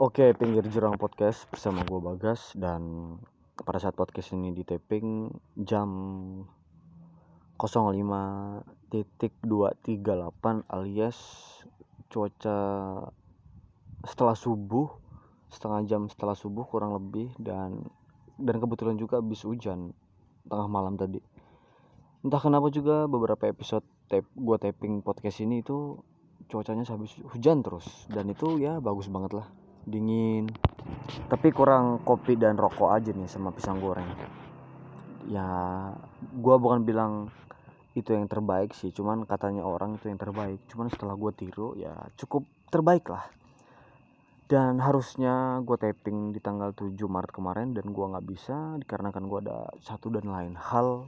Oke, pinggir jurang podcast bersama gue Bagas dan pada saat podcast ini di taping jam 05.238 alias cuaca setelah subuh setengah jam setelah subuh kurang lebih dan dan kebetulan juga habis hujan tengah malam tadi. Entah kenapa juga beberapa episode tape gue taping podcast ini itu cuacanya habis hujan terus dan itu ya bagus banget lah dingin. Tapi kurang kopi dan rokok aja nih sama pisang goreng. Ya gue bukan bilang itu yang terbaik sih cuman katanya orang itu yang terbaik. Cuman setelah gue tiru ya cukup terbaik lah. Dan harusnya gue taping di tanggal 7 Maret kemarin dan gue nggak bisa dikarenakan gue ada satu dan lain hal.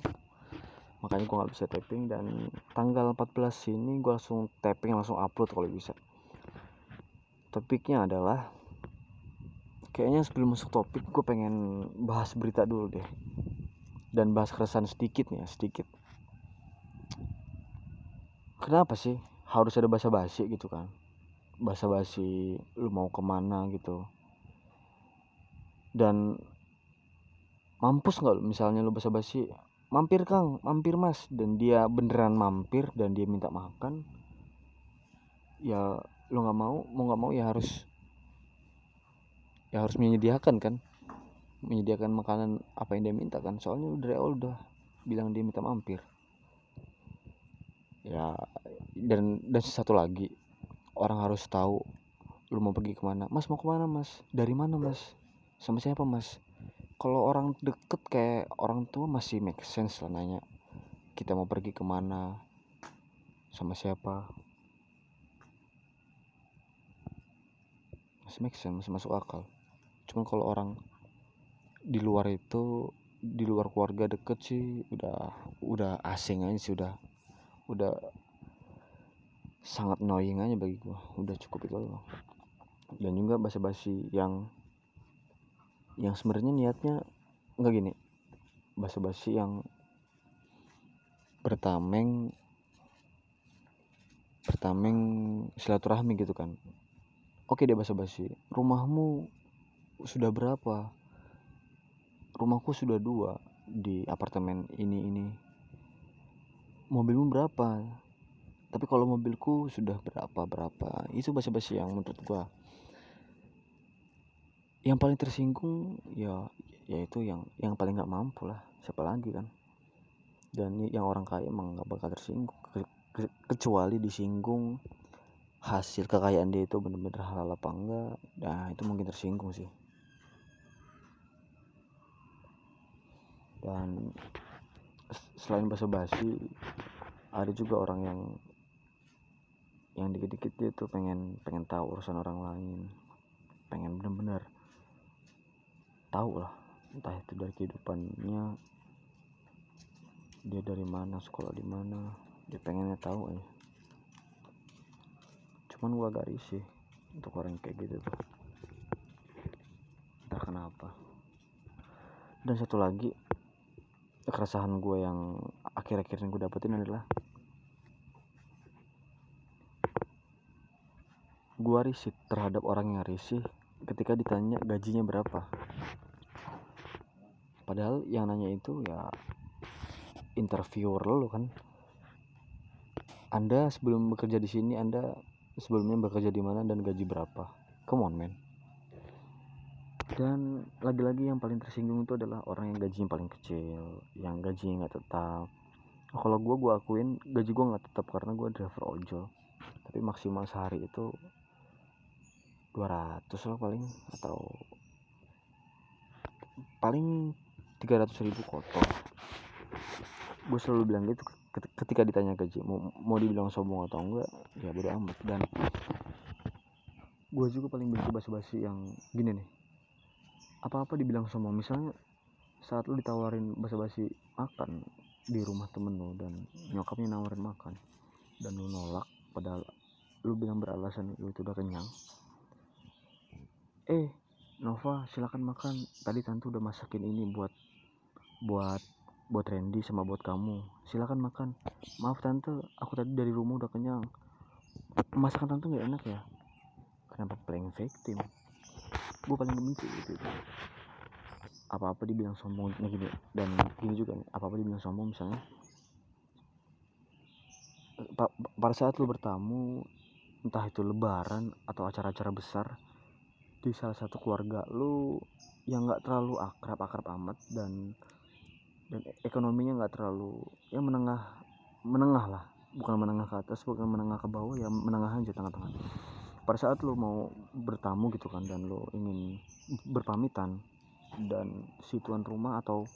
Makanya gue nggak bisa taping dan tanggal 14 ini gue langsung taping langsung upload kalau bisa. Topiknya adalah kayaknya sebelum masuk topik gue pengen bahas berita dulu deh. Dan bahas keresahan sedikit nih ya sedikit. Kenapa sih harus ada bahasa basi gitu kan? Bahasa basi lu mau ke mana gitu. Dan mampus nggak misalnya lu bahasa basi mampir kang mampir mas. Dan dia beneran mampir dan dia minta makan ya lu nggak mau mau nggak mau ya harus ya harus menyediakan kan. Menyediakan makanan apa yang dia minta kan. Soalnya dari awal udah bilang dia minta mampir. Ya dan dan satu lagi. Orang harus tahu lu mau pergi ke mana. Mas mau ke mana mas? Dari mana mas? Sama siapa mas? Kalau orang deket kayak orang tua masih make sense lah nanya kita mau pergi ke mana? Sama siapa? Masih make sense masih masuk akal cuman kalau orang di luar itu di luar keluarga deket sih udah udah asing aja sih udah udah sangat annoying aja bagi gua. Udah cukup itu loh dan juga basa-basi yang yang sebenarnya niatnya nggak gini. Basa-basi yang bertameng bertameng silaturahmi gitu kan. Oke dia basa-basi rumahmu sudah berapa? Rumahku sudah dua di apartemen ini ini. Mobilmu berapa? Tapi kalau mobilku sudah berapa berapa? Itu basa-basi yang menurut gua. Yang paling tersinggung ya yaitu yang yang paling nggak mampu lah. Siapa lagi kan? Dan yang orang kaya emang nggak bakal tersinggung. Ke, ke, kecuali disinggung hasil kekayaan dia itu bener-bener halal apa enggak. Nah itu mungkin tersinggung sih dan selain basa-basi ada juga orang yang yang dikit-dikit dia tuh pengen pengen tahu urusan orang lain. Pengen bener-bener tahu lah entah itu dari kehidupannya dia dari mana sekolah di mana dia pengennya tahu aja. Cuman gua agak risih untuk orang kayak gitu tuh. Entah kenapa. Dan satu lagi keresahan gue yang akhir-akhir ini gue dapetin adalah gue risih terhadap orang yang risih ketika ditanya gajinya berapa. Padahal yang nanya itu ya interviewer lo kan. Anda sebelum bekerja di sini anda sebelumnya bekerja di mana dan gaji berapa? Come on man dan lagi-lagi yang paling tersinggung itu adalah orang yang gajinya paling kecil yang gajinya nggak tetap. Nah, kalau gue gue akuin gaji gue nggak tetap karena gue driver ojol. Tapi maksimal sehari itu 200 lah paling atau paling 300 ribu kotor. Gue selalu bilang gitu ketika ditanya gaji mau, mau dibilang sombong atau enggak ya bodo amat. Dan gue juga paling benci basa-basi yang gini nih apa-apa dibilang sombong misalnya saat lu ditawarin basa-basi makan di rumah temen lu dan nyokapnya nawarin makan dan lu nolak padahal lu bilang beralasan lu itu udah kenyang eh Nova silakan makan. Tadi tante udah masakin ini buat buat buat Randy sama buat kamu. Silakan makan. Maaf tante aku tadi dari rumah udah kenyang. Masakan tante nggak enak ya? Kenapa playing victim gue paling benci gitu, gitu. apa-apa dibilang sombong nah gini. Dan gini juga nih apa-apa dibilang sombong misalnya. Pada saat lu bertamu entah itu lebaran atau acara-acara besar di salah satu keluarga lu yang nggak terlalu akrab-akrab amat dan dan ekonominya nggak terlalu ya menengah menengah lah. Bukan menengah ke atas bukan menengah ke bawah ya menengah aja tengah-tengah pada saat lu mau bertamu gitu kan dan lu ingin berpamitan dan si tuan rumah atau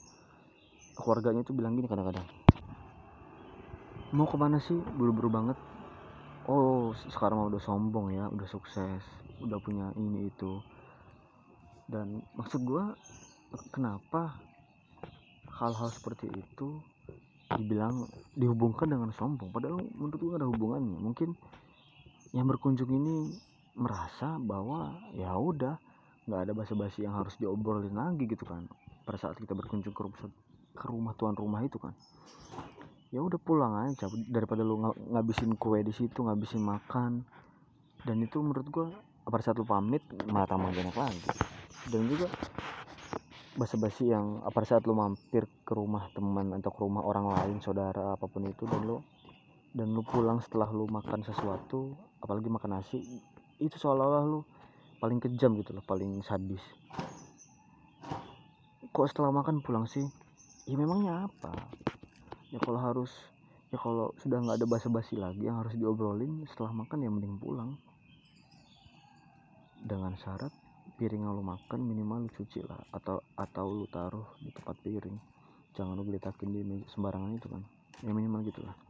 keluarganya itu bilang gini kadang-kadang mau ke mana sih? Buru-buru banget. Oh sekarang udah sombong ya udah sukses udah punya ini itu. Dan maksud gue kenapa hal-hal seperti itu dibilang dihubungkan dengan sombong? Padahal menurut gue ada hubungannya. Mungkin yang berkunjung ini merasa bahwa ya udah nggak ada basa-basi yang harus diobrolin lagi gitu kan pada saat kita berkunjung ke rumah, ke rumah tuan rumah itu kan. Ya udah pulang aja daripada lu ngabisin kue di situ ngabisin makan. Dan itu menurut gua pada saat lu pamit malah tambah banyak lagi. Dan juga basa-basi yang pada saat lu mampir ke rumah teman atau ke rumah orang lain saudara apa pun itu dan lu dan lu pulang setelah lu makan sesuatu apalagi makan nasi itu seolah-olah lu paling kejam gitu loh paling sadis. Kok setelah makan pulang sih? Ya memangnya apa? Ya kalau harus ya kalau sudah nggak ada basa-basi lagi yang harus diobrolin setelah makan ya mending pulang. Dengan syarat piring yang lu makan minimal lu cuci lah atau atau lu taruh di tempat piring. Jangan lu gelitakin di sembarangan itu kan. Ya minimal gitulah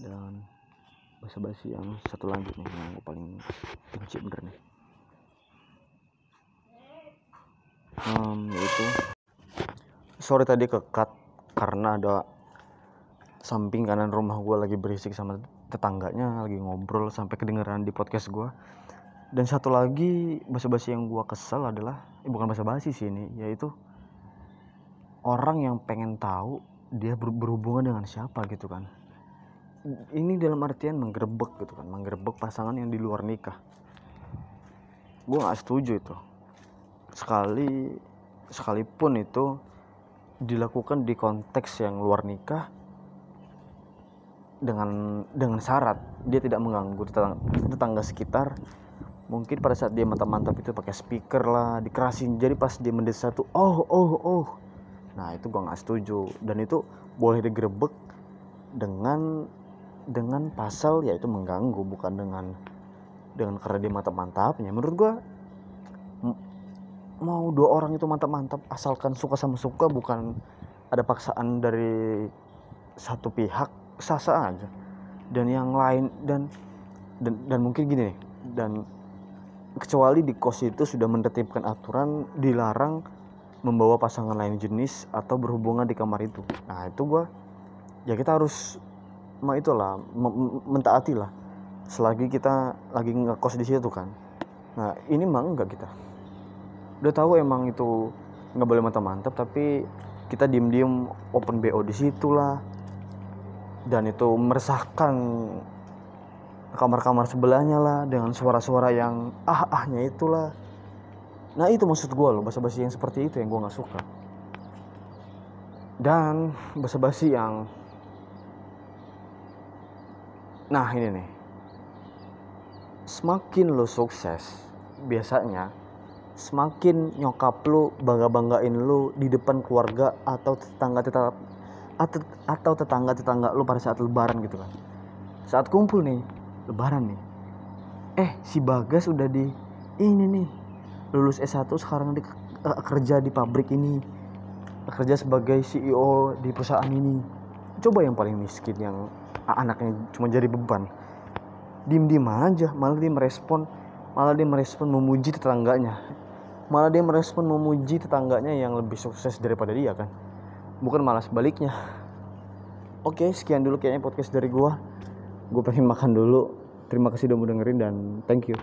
dan basa-basi yang satu lagi nih yang gue paling benci bener nih. Um, yaitu sorry tadi ke cut karena ada samping kanan rumah gue lagi berisik sama tetangganya lagi ngobrol sampai kedengeran di podcast gue dan satu lagi basa-basi yang gue kesel adalah eh, bukan basa-basi sih ini yaitu orang yang pengen tahu dia ber berhubungan dengan siapa gitu kan ini dalam artian menggerebek gitu kan menggerebek pasangan yang di luar nikah. Gue nggak setuju itu. Sekali sekalipun itu dilakukan di konteks yang luar nikah dengan dengan syarat dia tidak mengganggu tetangga, tetangga sekitar mungkin pada saat dia mantap-mantap itu pakai speaker lah dikerasin. Jadi pas dia mendesa tuh oh oh oh. Nah itu gua nggak setuju. Dan itu boleh digerebek dengan dengan pasal yaitu mengganggu bukan dengan dengan karena dia mantap-mantapnya menurut gua mau dua orang itu mantap-mantap asalkan suka sama suka bukan ada paksaan dari satu pihak sah-sah aja. Dan yang lain dan dan dan mungkin gini nih dan kecuali di kos itu sudah menertibkan aturan dilarang membawa pasangan lain jenis atau berhubungan di kamar itu. Nah itu gua ya kita harus itulah mentaati lah selagi kita lagi ngekos di situ kan. Nah ini mah enggak kita. Udah tahu emang itu nggak boleh mantap-mantap tapi kita diem-diem open BO di situ lah dan itu meresahkan kamar-kamar sebelahnya lah dengan suara-suara yang ah-ahnya itulah. Nah itu maksud gue loh basa-basi yang seperti itu yang gue nggak suka. Dan basa-basi yang nah ini nih. Semakin lo sukses biasanya semakin nyokap lu bangga-banggain lu di depan keluarga atau tetangga-tetangga atau tetangga-tetangga lu pada saat lebaran gitu kan. Saat kumpul nih lebaran nih. Eh si Bagas udah di ini nih lulus S1 sekarang di uh, kerja di pabrik ini. Kerja sebagai CEO di perusahaan ini. Coba yang paling miskin yang anaknya cuma jadi beban. Dim dim aja malah dia merespon malah dia merespon memuji tetangganya. Malah dia merespon memuji tetangganya yang lebih sukses daripada dia kan? Bukan malah sebaliknya oke sekian dulu kayaknya podcast dari gua. Gue pengen makan dulu. Terima kasih udah mau dengerin dan thank you